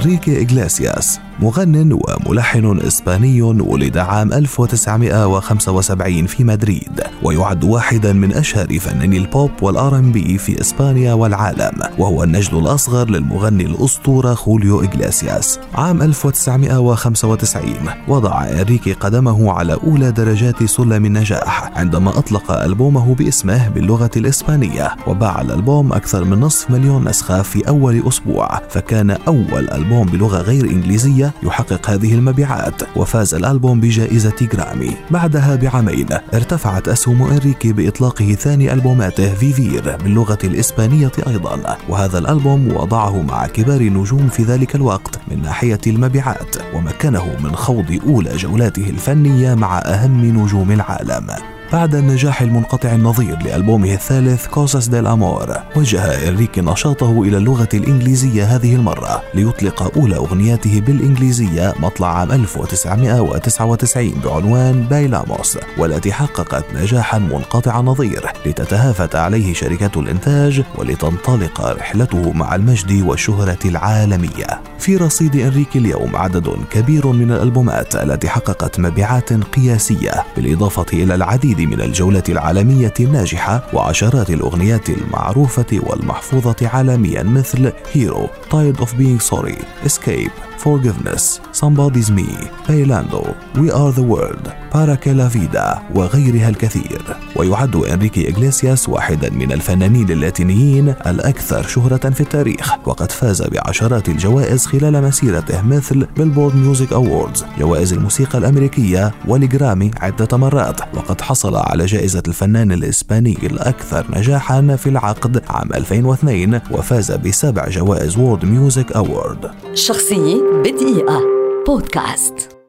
إنريكي إغليسياس مغن وملحن إسباني ولد عام 1975 في مدريد ويعد واحدا من أشهر فناني البوب وال R&B في إسبانيا والعالم وهو النجل الأصغر للمغني الأسطورة خوليو إغليسياس عام 1995 وضع إنريكي قدمه على أولى درجات سلم النجاح عندما أطلق ألبومه باسمه باللغة الإسبانية وباع الألبوم أكثر من نصف مليون نسخة في أول أسبوع فكان أول ألبوم بلغة غير إنجليزية يحقق هذه المبيعات وفاز الألبوم بجائزة جرامي. بعدها بعامين ارتفعت أسهم إنريكي بإطلاقه ثاني ألبوماته Vivir باللغة الإسبانية أيضا. وهذا الألبوم وضعه مع كبار النجوم في ذلك الوقت من ناحية المبيعات ومكنه من خوض أولى جولاته الفنية مع أهم نجوم العالم. بعد النجاح المنقطع النظير لألبومه الثالث Cosas del Amor وجه إنريكي نشاطه إلى اللغة الإنجليزية هذه المرة ليطلق أولى أغنياته بالإنجليزية مطلع عام 1999 بعنوان Bailamos والتي حققت نجاحا منقطع النظير لتتهافت عليه شركات الإنتاج ولتنطلق رحلته مع المجد والشهرة العالمية. في رصيد إنريكي اليوم عدد كبير من الألبومات التي حققت مبيعات قياسية بالإضافة إلى العديد من الجولة العالمية الناجحة وعشرات الأغنيات المعروفة والمحفوظة عالميا مثل Hero Tired of Being Sorry Escape. Forgiveness Somebody's Me Bailando We Are the World Para Vida وغيرها الكثير. ويعد إنريكي إغليسياس واحدا من الفنانين اللاتينيين الأكثر شهرة في التاريخ وقد فاز بعشرات الجوائز خلال مسيرته مثل Billboard Music Awards جوائز الموسيقى الأمريكية والجرامي عدة مرات. وقد حصل على جائزة الفنان الإسباني الأكثر نجاحا في العقد عام 2002 وفاز بسبع جوائز World Music Award شخصية بدقيقة. بودكاست.